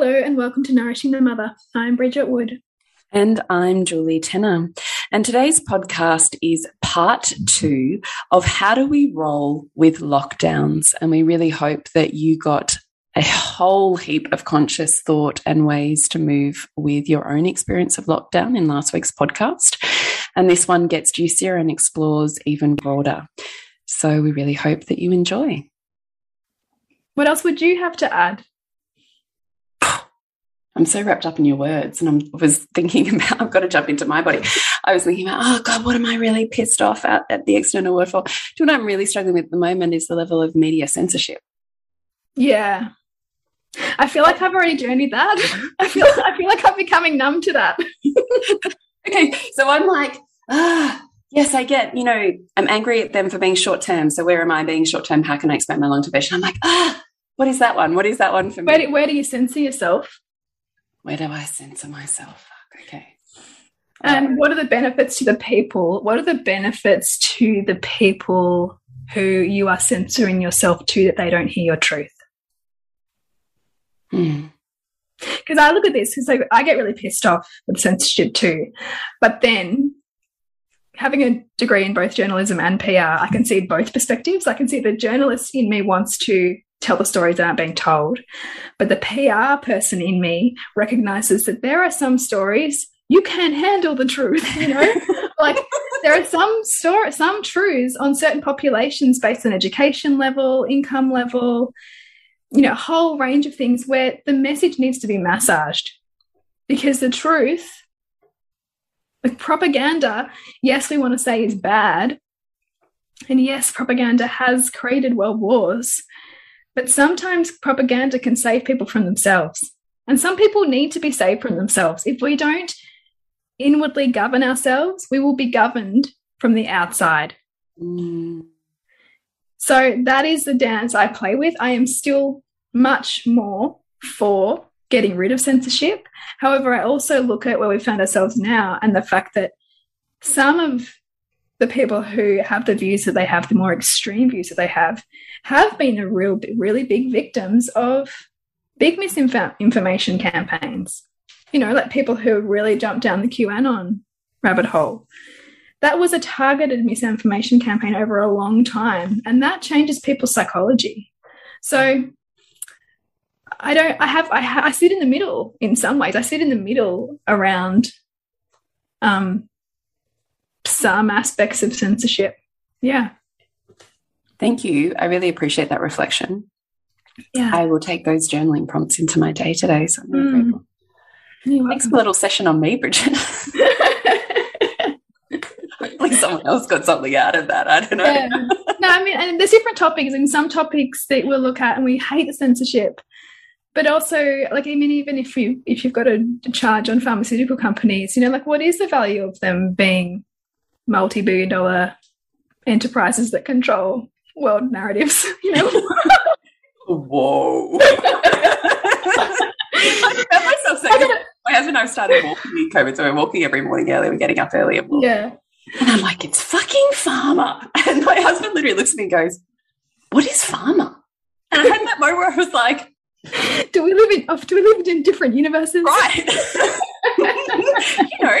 Hello, and welcome to Nourishing the Mother. I'm Bridget Wood. And I'm Julie Tenner. And today's podcast is part two of how do we roll with lockdowns. And we really hope that you got a whole heap of conscious thought and ways to move with your own experience of lockdown in last week's podcast. And this one gets juicier and explores even broader. So we really hope that you enjoy. What else would you have to add? I'm so wrapped up in your words, and I was thinking about I've got to jump into my body. I was thinking about, oh God, what am I really pissed off at, at the external world for? Do you know what I'm really struggling with at the moment is the level of media censorship. Yeah. I feel like I've already journeyed that. I feel I feel like I'm becoming numb to that. okay. So I'm like, ah, yes, I get, you know, I'm angry at them for being short term. So where am I being short term? How can I expect my long term vision? I'm like, ah, what is that one? What is that one for me? Where do, where do you censor yourself? Where do I censor myself? Okay. And what are the benefits to the people? What are the benefits to the people who you are censoring yourself to that they don't hear your truth? Because hmm. I look at this because I get really pissed off with censorship too. But then having a degree in both journalism and PR, I can see both perspectives. I can see the journalist in me wants to tell the stories that aren't being told. But the PR person in me recognizes that there are some stories you can't handle the truth, you know? like there are some story, some truths on certain populations based on education level, income level, you know, a whole range of things where the message needs to be massaged. Because the truth, like propaganda, yes, we want to say is bad. And yes, propaganda has created world wars, but sometimes propaganda can save people from themselves. And some people need to be saved from themselves. If we don't inwardly govern ourselves, we will be governed from the outside. Mm. So that is the dance I play with. I am still much more for getting rid of censorship. However, I also look at where we found ourselves now and the fact that some of the people who have the views that they have, the more extreme views that they have, have been a real, really big victims of big misinformation campaigns. You know, like people who really jumped down the QAnon rabbit hole. That was a targeted misinformation campaign over a long time, and that changes people's psychology. So I don't. I have. I, ha I sit in the middle in some ways. I sit in the middle around um, some aspects of censorship. Yeah. Thank you. I really appreciate that reflection. Yeah. I will take those journaling prompts into my day today. So I'm really mm. grateful. Thanks for a little session on me, Bridget. Hopefully someone else got something out of that. I don't know. Yeah. No, I mean, and there's different topics, and some topics that we'll look at, and we hate the censorship. But also, like, I mean, even if you if you've got a charge on pharmaceutical companies, you know, like, what is the value of them being multi-billion dollar enterprises that control world narratives, you know. Whoa. I found myself saying, my husband and I started walking in COVID, so we're walking every morning early, we're getting up early and walking. Yeah. And I'm like, it's fucking pharma. And my husband literally looks at me and goes, what is pharma? And I had that moment where I was like, do we live in oh, do we live in different universes? Right. you know,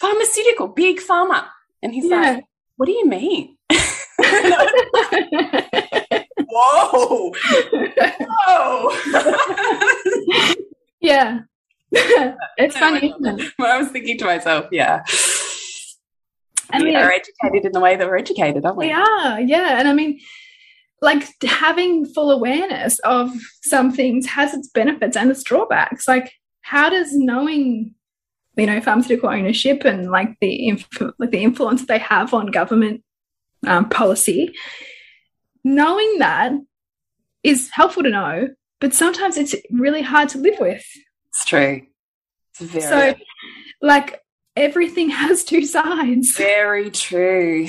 pharmaceutical, big pharma. And he's yeah. like, what do you mean? Whoa. Whoa. yeah. it's funny. I was thinking to myself, yeah. And we are educated in the way that we're educated, aren't we? We are, yeah. And I mean, like having full awareness of some things has its benefits and its drawbacks. Like, how does knowing, you know, pharmaceutical ownership and like the like the influence they have on government um, policy, knowing that is helpful to know, but sometimes it's really hard to live with. It's true. It's very so, like everything has two sides. Very true.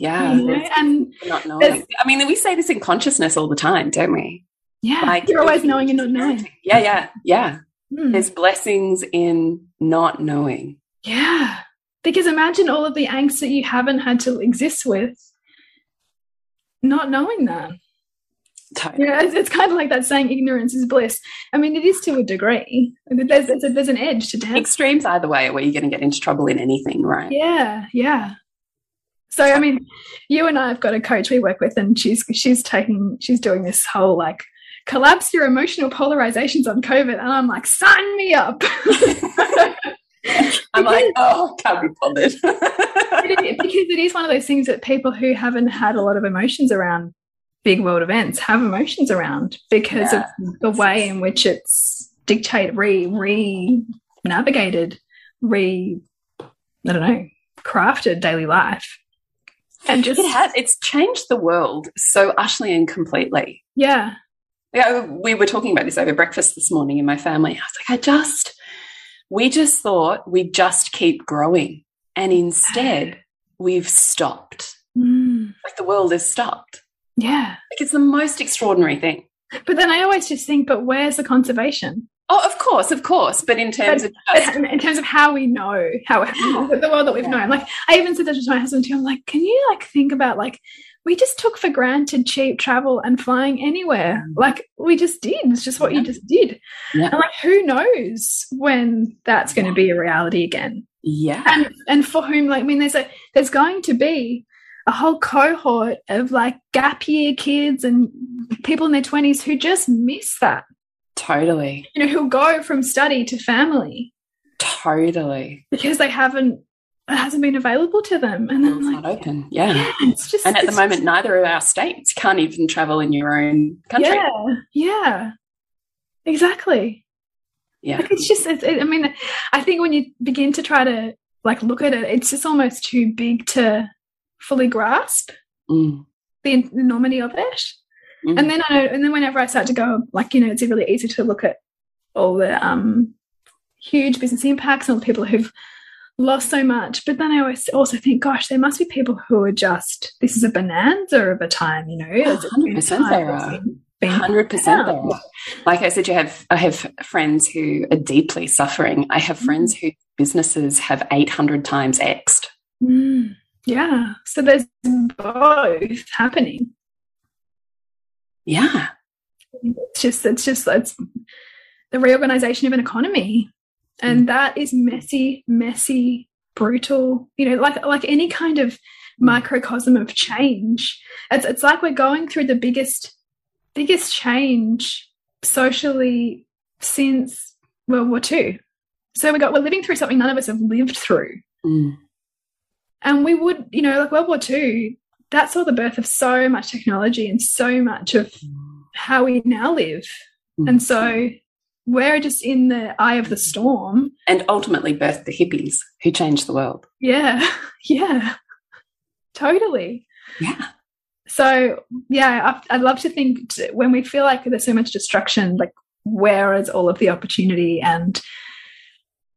Yeah. You know, and not knowing. I mean, we say this in consciousness all the time, don't we? Yeah. Like, you're always knowing and not knowing. Yeah, yeah, yeah. Mm. There's blessings in not knowing. Yeah. Because imagine all of the angst that you haven't had to exist with not knowing that. Totally. Yeah, it's, it's, kind of like that saying ignorance is bliss. I mean, it is to a degree. There's, there's, a, there's an edge to dance. Extremes either way where you're going to get into trouble in anything, right? Yeah, yeah. So, I mean, you and I have got a coach we work with, and she's she's taking she's doing this whole like collapse your emotional polarizations on COVID, and I'm like, sign me up. I'm like, oh, can't be bothered. because it is one of those things that people who haven't had a lot of emotions around big world events have emotions around because yeah. of the way in which it's dictated, re re navigated, re I don't know, crafted daily life. And just it has it's changed the world so utterly and completely. Yeah. Yeah, we were talking about this over breakfast this morning in my family. I was like, I just we just thought we'd just keep growing. And instead, we've stopped. Mm. Like the world has stopped. Yeah. Like it's the most extraordinary thing. But then I always just think, but where's the conservation? Oh, of course, of course. But in terms but, of just... in terms of how we know how yeah. the world that we've yeah. known, like I even said that to my husband too. I'm like, can you like think about like we just took for granted cheap travel and flying anywhere. Like we just did. It's just what yeah. you just did. And like who knows when that's going to be a reality again? Yeah. And and for whom like I mean there's a there's going to be a whole cohort of like gap year kids and people in their 20s who just miss that. Totally. You know, who'll go from study to family. Totally. Because they haven't it hasn't been available to them. And then it's like, not open. Yeah. yeah it's just And at the moment just, neither of our states can't even travel in your own country. Yeah. Yeah. Exactly. Yeah. Like it's just it's, it, I mean I think when you begin to try to like look at it, it's just almost too big to fully grasp mm. the enormity of it. Mm. And then I know, and then whenever I start to go, like you know, it's really easy to look at all the um, huge business impacts and all the people who've lost so much. But then I always also think, gosh, there must be people who are just this is a bonanza of a time, you know. Hundred percent, there are. Hundred percent, there are. Like I said, you have I have friends who are deeply suffering. I have friends mm. whose businesses have eight hundred times xed. Mm. Yeah. So there's both happening. Yeah. It's just, it's just, it's the reorganization of an economy. And mm. that is messy, messy, brutal, you know, like, like any kind of microcosm of change. It's, it's like we're going through the biggest, biggest change socially since World War II. So we got, we're living through something none of us have lived through. Mm. And we would, you know, like World War II, that saw the birth of so much technology and so much of how we now live. Mm. And so we're just in the eye of the storm. And ultimately birthed the hippies who changed the world. Yeah. Yeah. Totally. Yeah. So, yeah, I'd love to think when we feel like there's so much destruction, like where is all of the opportunity and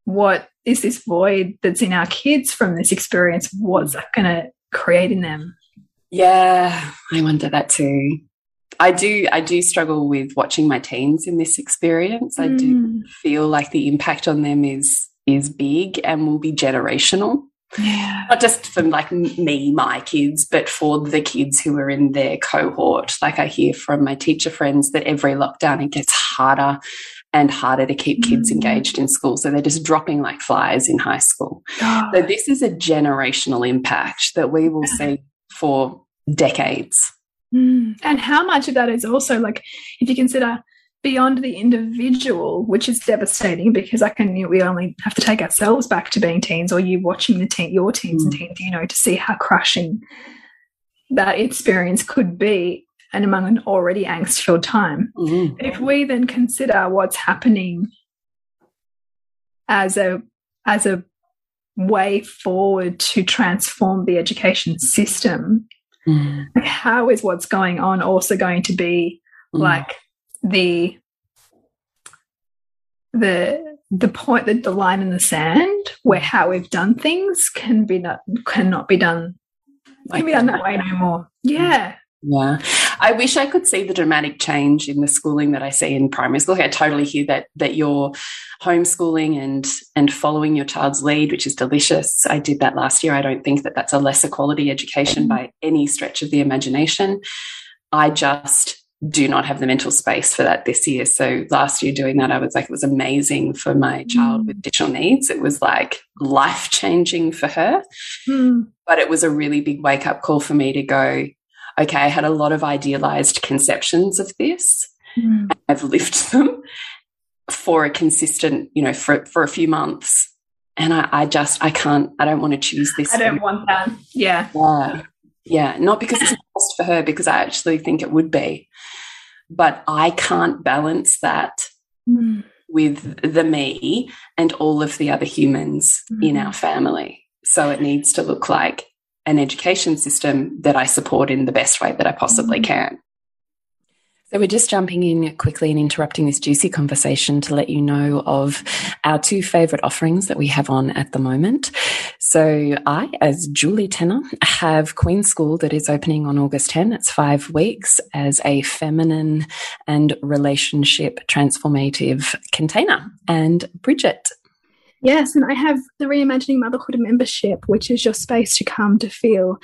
what is this void that's in our kids from this experience? What's that going to create in them? Yeah, I wonder that too. I do I do struggle with watching my teens in this experience. Mm. I do mm. feel like the impact on them is is big and will be generational. Yeah. Not just for like me, my kids, but for the kids who are in their cohort. Like I hear from my teacher friends that every lockdown it gets harder and harder to keep kids mm. engaged in school. So they're just dropping like flies in high school. So this is a generational impact that we will see for decades. Mm. And how much of that is also like, if you consider beyond the individual, which is devastating because I can we only have to take ourselves back to being teens or you watching the teen your teens mm. and teens, you know, to see how crushing that experience could be and among an already angst filled time. Mm. If we then consider what's happening as a as a way forward to transform the education system, mm. like how is what's going on also going to be mm. like the the the point that the line in the sand where how we've done things can be not cannot be done can be done that way no more. Yeah. Yeah. I wish I could see the dramatic change in the schooling that I see in primary school. I totally hear that that you're homeschooling and and following your child's lead, which is delicious. I did that last year. I don't think that that's a lesser quality education by any stretch of the imagination. I just do not have the mental space for that this year. So last year doing that, I was like, it was amazing for my child with additional needs. It was like life changing for her. Mm. But it was a really big wake up call for me to go, okay, I had a lot of idealized conceptions of this. Mm. I've lived them for a consistent, you know, for, for a few months. And I, I just, I can't, I don't want to choose this. I don't want that. Yeah. Yeah. Yeah. Not because it's a cost for her, because I actually think it would be. But I can't balance that mm. with the me and all of the other humans mm. in our family. So it needs to look like an education system that I support in the best way that I possibly mm-hmm. can. So we're just jumping in quickly and interrupting this juicy conversation to let you know of our two favorite offerings that we have on at the moment. So I, as Julie Tenner, have Queen School that is opening on August 10. It's five weeks as a feminine and relationship transformative container. And Bridget Yes, and I have the Reimagining Motherhood membership, which is your space to come to feel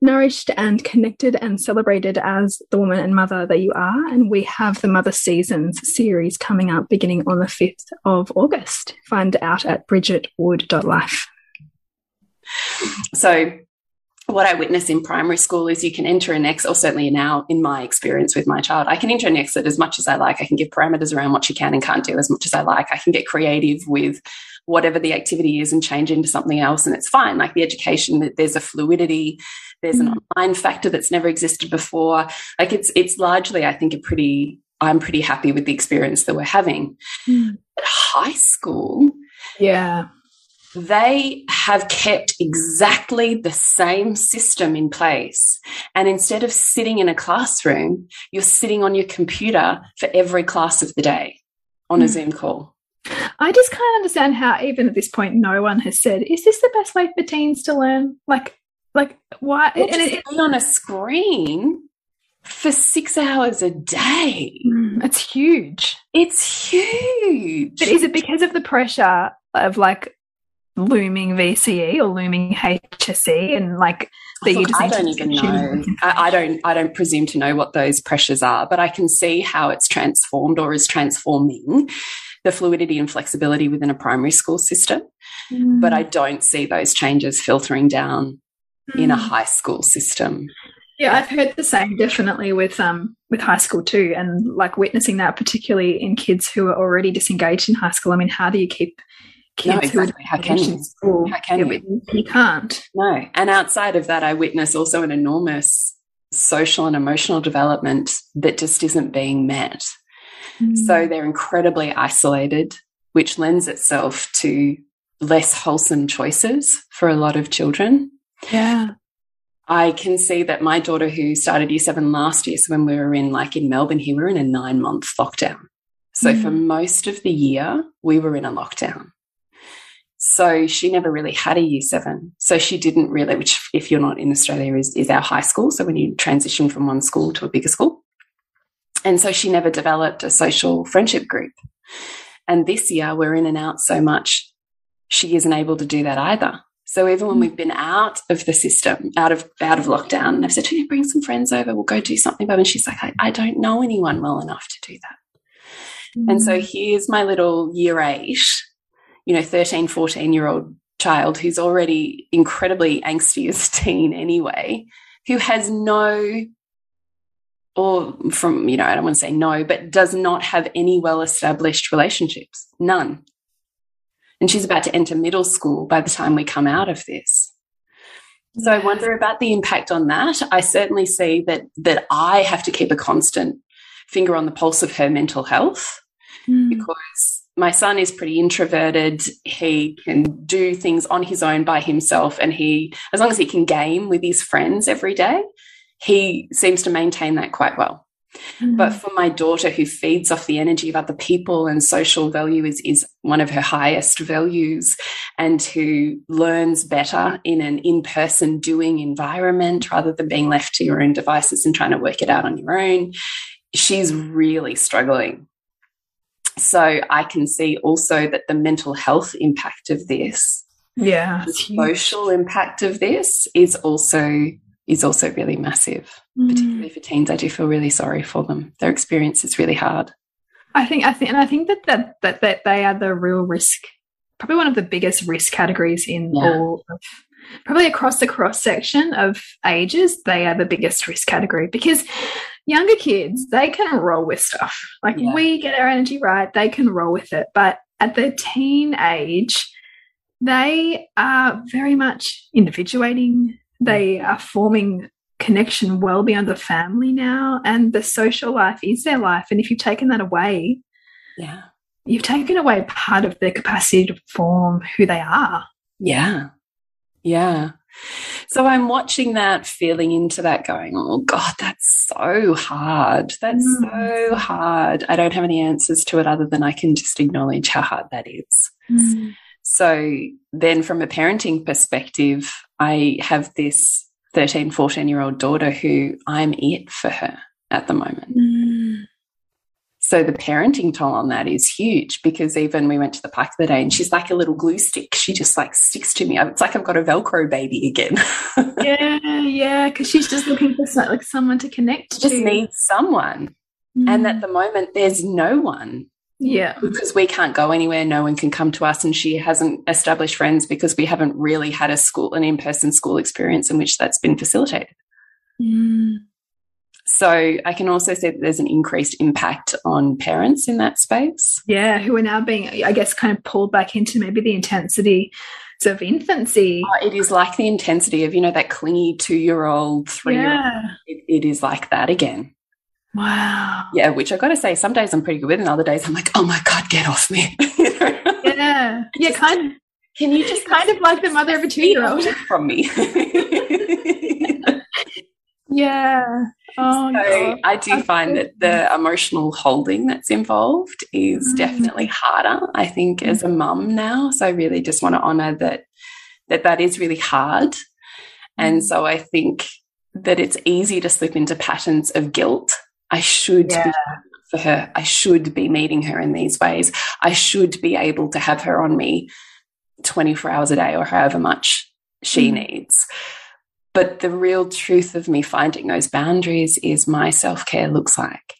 nourished and connected and celebrated as the woman and mother that you are. And we have the Mother Seasons series coming up beginning on the 5th of August. Find out at bridgetwood.life. So, what I witness in primary school is you can enter an exit, or certainly now in my experience with my child, I can enter an exit as much as I like. I can give parameters around what she can and can't do as much as I like. I can get creative with whatever the activity is and change into something else and it's fine like the education there's a fluidity there's an mm. online factor that's never existed before like it's it's largely i think a pretty i'm pretty happy with the experience that we're having mm. at high school yeah they have kept exactly the same system in place. And instead of sitting in a classroom, you're sitting on your computer for every class of the day on mm. a Zoom call. I just can't understand how, even at this point, no one has said, "Is this the best way for teens to learn?" Like, like why? and it, on a screen for six hours a day. Mm, it's huge. It's huge. But is it because of the pressure of like looming VCE or looming HSC and like that you just I don't even know. I, I, don't I don't presume to know what those pressures are, but I can see how it's transformed or is transforming the fluidity and flexibility within a primary school system. Mm. But I don't see those changes filtering down mm. in a mm. high school system. Yeah, I've heard the same definitely with um with high school too, and like witnessing that particularly in kids who are already disengaged in high school. I mean, how do you keep kids no, exactly. how can you? School? How can yeah, you? You can't. No, and outside of that, I witness also an enormous social and emotional development that just isn't being met. So mm. they're incredibly isolated, which lends itself to less wholesome choices for a lot of children. Yeah. I can see that my daughter, who started year seven last year, so when we were in, like in Melbourne here, we were in a nine month lockdown. So mm. for most of the year, we were in a lockdown. So she never really had a year seven. So she didn't really, which if you're not in Australia is, is our high school. So when you transition from one school to a bigger school. And so she never developed a social friendship group. And this year we're in and out so much, she isn't able to do that either. So even when we've been out of the system, out of out of lockdown, and I've said, "Can you bring some friends over? We'll go do something." But and she's like, I, I don't know anyone well enough to do that. Mm. And so mm. here's my little year eight, you know, 13, 14 year old child who's already incredibly angsty as teen anyway, who has no or from, you know, I don't want to say no, but does not have any well established relationships. None and she's about to enter middle school by the time we come out of this. So I wonder about the impact on that. I certainly see that that I have to keep a constant finger on the pulse of her mental health mm. because my son is pretty introverted. He can do things on his own by himself and he as long as he can game with his friends every day, he seems to maintain that quite well. Mm. But for my daughter, who feeds off the energy of other people and social value is, is one of her highest values, and who learns better in an in person doing environment rather than being left to your own devices and trying to work it out on your own, she's really struggling. So I can see also that the mental health impact of this, yeah, the social impact of this is also is also really massive, mm. particularly for teens. I do feel really sorry for them. Their experience is really hard. I think, I think, and I think that that that, that they are the real risk, probably one of the biggest risk categories in yeah. all of, probably across the cross section of ages. They are the biggest risk category because younger kids they can roll with stuff. Like yeah. we get our energy right, they can roll with it. But at the teen age, they are very much individuating they are forming connection well beyond the family now and the social life is their life. And if you've taken that away yeah. you've taken away part of their capacity to form who they are. Yeah. Yeah. So i'm watching that feeling into that going oh god that's so hard. That's mm. so hard. I don't have any answers to it other than i can just acknowledge how hard that is. Mm. So then from a parenting perspective I have this 13, 14 year old daughter who I'm it for her at the moment. Mm. So the parenting toll on that is huge because even we went to the park the day and she's like a little glue stick. She just like sticks to me. It's like I've got a Velcro baby again. yeah, yeah, because she's just looking for like someone to connect to. Just needs someone. Mm. And at the moment, there's no one yeah. Because we can't go anywhere, no one can come to us, and she hasn't established friends because we haven't really had a school, an in person school experience in which that's been facilitated. Mm. So I can also say that there's an increased impact on parents in that space. Yeah, who are now being, I guess, kind of pulled back into maybe the intensity of infancy. Oh, it is like the intensity of, you know, that clingy two year old, three year old. Yeah. It, it is like that again. Wow. Yeah, which I got to say, some days I'm pretty good with, and other days I'm like, oh my God, get off me. Yeah. Yeah, kind of. Can you just kind of like the mother of a two year old from me? yeah. Oh, so I do find that the emotional holding that's involved is mm. definitely harder, I think, as a mum now. So I really just want to honor that that that is really hard. And mm. so I think that it's easy to slip into patterns of guilt I should yeah. be for her. I should be meeting her in these ways. I should be able to have her on me 24 hours a day or however much she mm. needs. But the real truth of me finding those boundaries is my self care looks like.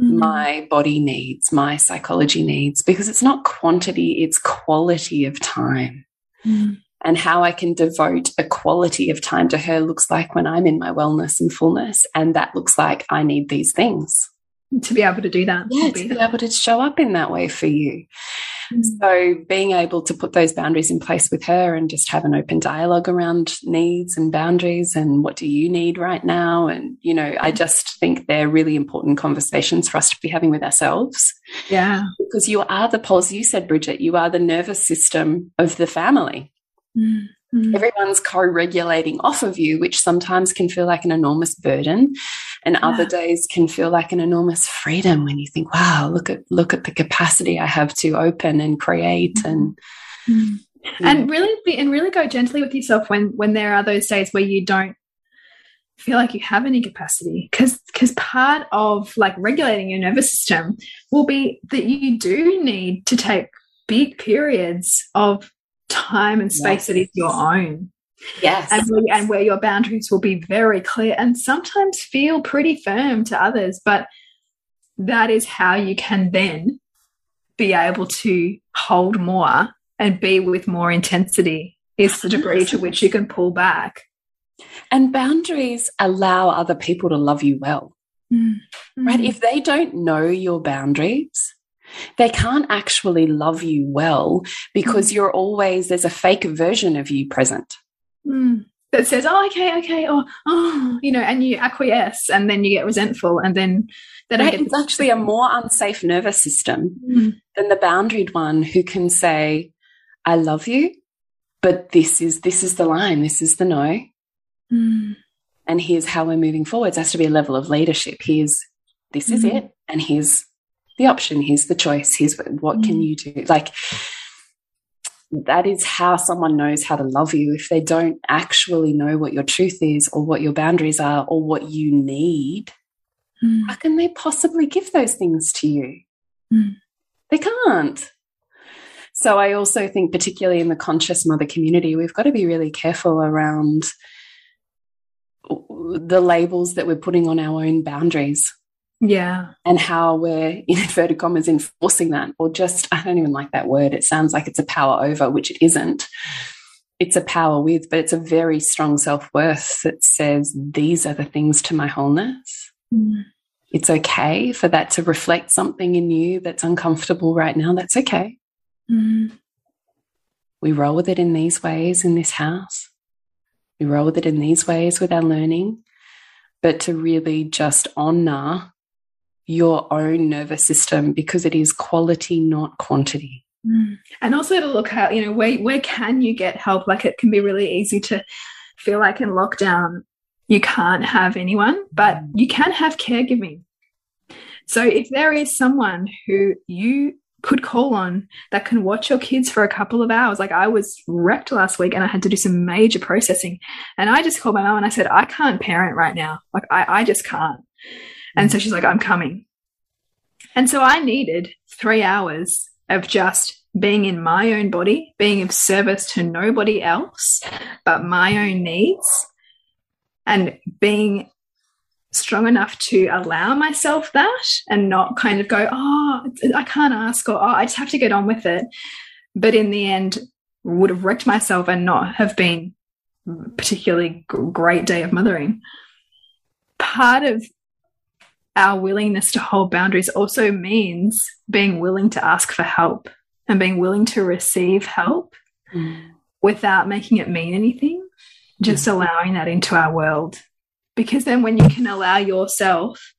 Mm. My body needs, my psychology needs, because it's not quantity, it's quality of time. Mm and how I can devote a quality of time to her looks like when I'm in my wellness and fullness. And that looks like I need these things. To be able to do that. Yeah, to be able to show up in that way for you. Mm. So being able to put those boundaries in place with her and just have an open dialogue around needs and boundaries and what do you need right now? And, you know, I just think they're really important conversations for us to be having with ourselves. Yeah. Because you are the pulse, you said, Bridget, you are the nervous system of the family. Mm -hmm. Everyone's co regulating off of you, which sometimes can feel like an enormous burden. And yeah. other days can feel like an enormous freedom when you think, wow, look at look at the capacity I have to open and create and mm -hmm. and really be and really go gently with yourself when when there are those days where you don't feel like you have any capacity because because part of like regulating your nervous system will be that you do need to take big periods of time and space yes. that is your own. Yes. And where, and where your boundaries will be very clear and sometimes feel pretty firm to others. But that is how you can then be able to hold more and be with more intensity is the degree to which you can pull back. And boundaries allow other people to love you well. Mm. Right? If they don't know your boundaries, they can't actually love you well because mm. you're always, there's a fake version of you present. Mm. That says, oh, okay, okay, or, oh, you know, and you acquiesce and then you get resentful and then that right, It's actually a more unsafe nervous system mm. than the boundaried one who can say, I love you, but this is, this is the line, this is the no. Mm. And here's how we're moving forward. There has to be a level of leadership. Here's, this is mm-hmm. it. And here's the option. Here's the choice. Here's what, what can mm. you do? Like, that is how someone knows how to love you. If they don't actually know what your truth is or what your boundaries are or what you need, mm. how can they possibly give those things to you? Mm. They can't. So I also think, particularly in the conscious mother community, we've got to be really careful around the labels that we're putting on our own boundaries. Yeah. And how we're, in inverted commas, enforcing that, or just, I don't even like that word. It sounds like it's a power over, which it isn't. It's a power with, but it's a very strong self worth that says, these are the things to my wholeness. Mm. It's okay for that to reflect something in you that's uncomfortable right now. That's okay. Mm. We roll with it in these ways in this house. We roll with it in these ways with our learning, but to really just honor your own nervous system because it is quality, not quantity. Mm. And also to look at, you know, where, where can you get help? Like it can be really easy to feel like in lockdown, you can't have anyone, but mm. you can have caregiving. So if there is someone who you could call on that can watch your kids for a couple of hours. Like I was wrecked last week and I had to do some major processing. And I just called my mom and I said, I can't parent right now. Like I, I just can't. And so she's like, I'm coming. And so I needed three hours of just being in my own body, being of service to nobody else but my own needs, and being strong enough to allow myself that and not kind of go, oh, I can't ask, or oh, I just have to get on with it. But in the end, would have wrecked myself and not have been particularly great day of mothering. Part of our willingness to hold boundaries also means being willing to ask for help and being willing to receive help mm. without making it mean anything, just allowing that into our world because then when you can allow yourself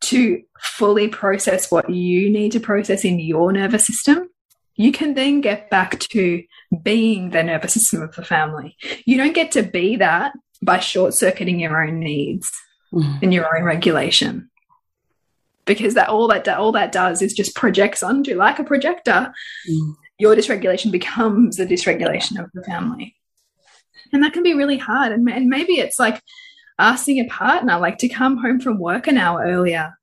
to fully process what you need to process in your nervous system, you can then get back to being the nervous system of the family. You don't get to be that by short circuiting your own needs mm. and your own regulation. Because that all that all that does is just projects onto like a projector. Mm. Your dysregulation becomes the dysregulation of the family. And that can be really hard. And, and maybe it's like asking a partner like to come home from work an hour earlier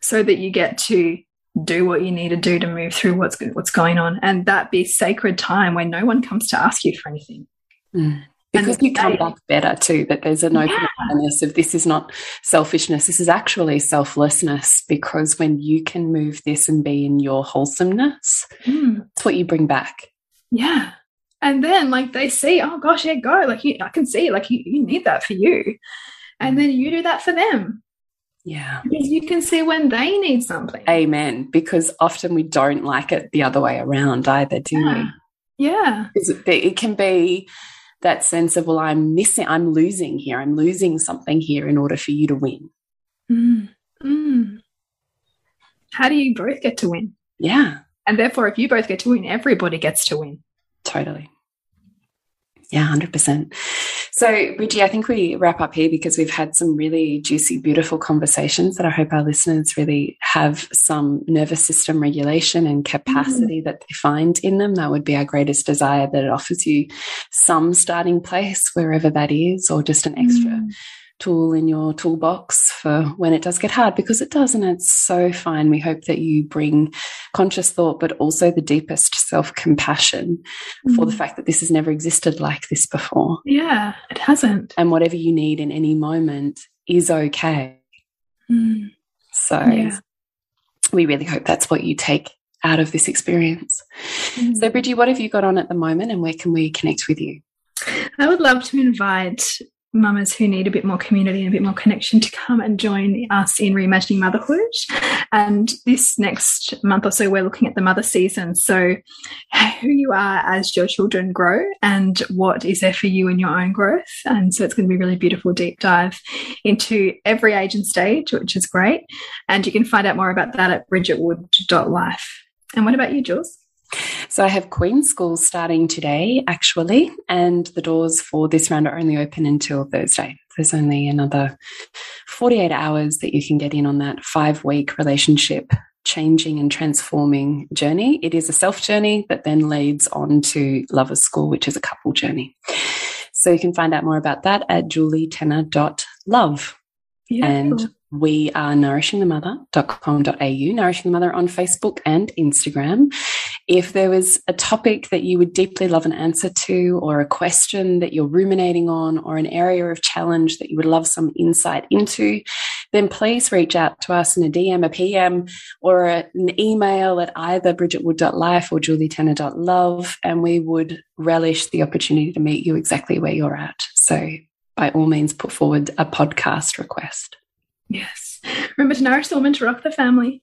so that you get to do what you need to do to move through what's what's going on and that be sacred time when no one comes to ask you for anything mm. Because you come back better too that there's an open awareness of this is not selfishness this is actually selflessness because when you can move this and be in your wholesomeness mm. that's what you bring back yeah and then like they see, oh gosh, yeah, go. Like you, I can see, like you, you need that for you. And then you do that for them. Yeah. Because you can see when they need something. Amen. Because often we don't like it the other way around either, do yeah. we? Yeah. It can be that sense of, well, I'm missing, I'm losing here. I'm losing something here in order for you to win. Mm. Mm. How do you both get to win? Yeah. And therefore, if you both get to win, everybody gets to win. Totally. Yeah, 100%. So, Bridgie, I think we wrap up here because we've had some really juicy, beautiful conversations that I hope our listeners really have some nervous system regulation and capacity mm. that they find in them. That would be our greatest desire that it offers you some starting place wherever that is, or just an extra. Mm. Tool in your toolbox for when it does get hard because it does and it's so fine. We hope that you bring conscious thought, but also the deepest self compassion mm. for the mm. fact that this has never existed like this before. Yeah, it hasn't. And whatever you need in any moment is okay. Mm. So yeah. we really hope that's what you take out of this experience. Mm. So, Bridgie, what have you got on at the moment and where can we connect with you? I would love to invite mamas who need a bit more community and a bit more connection to come and join us in reimagining motherhood. And this next month or so, we're looking at the mother season. So, who you are as your children grow and what is there for you in your own growth. And so, it's going to be a really beautiful deep dive into every age and stage, which is great. And you can find out more about that at bridgetwood.life. And what about you, Jules? So I have Queen School starting today, actually, and the doors for this round are only open until Thursday. There's only another 48 hours that you can get in on that five week relationship changing and transforming journey. It is a self journey that then leads on to Lovers School, which is a couple journey. So you can find out more about that at julietenner.love. Yeah. And we are nourishingthemother.com.au, Nourishing the Mother on Facebook and Instagram. If there was a topic that you would deeply love an answer to, or a question that you're ruminating on, or an area of challenge that you would love some insight into, then please reach out to us in a DM, a PM, or an email at either bridgetwood.life or julietenner.love, and we would relish the opportunity to meet you exactly where you're at. So, by all means, put forward a podcast request. Yes. Remember to nourish the woman to rock the family.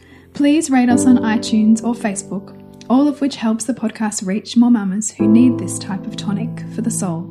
please rate us on iTunes or Facebook, all of which helps the podcast reach more mamas who need this type of tonic for the soul.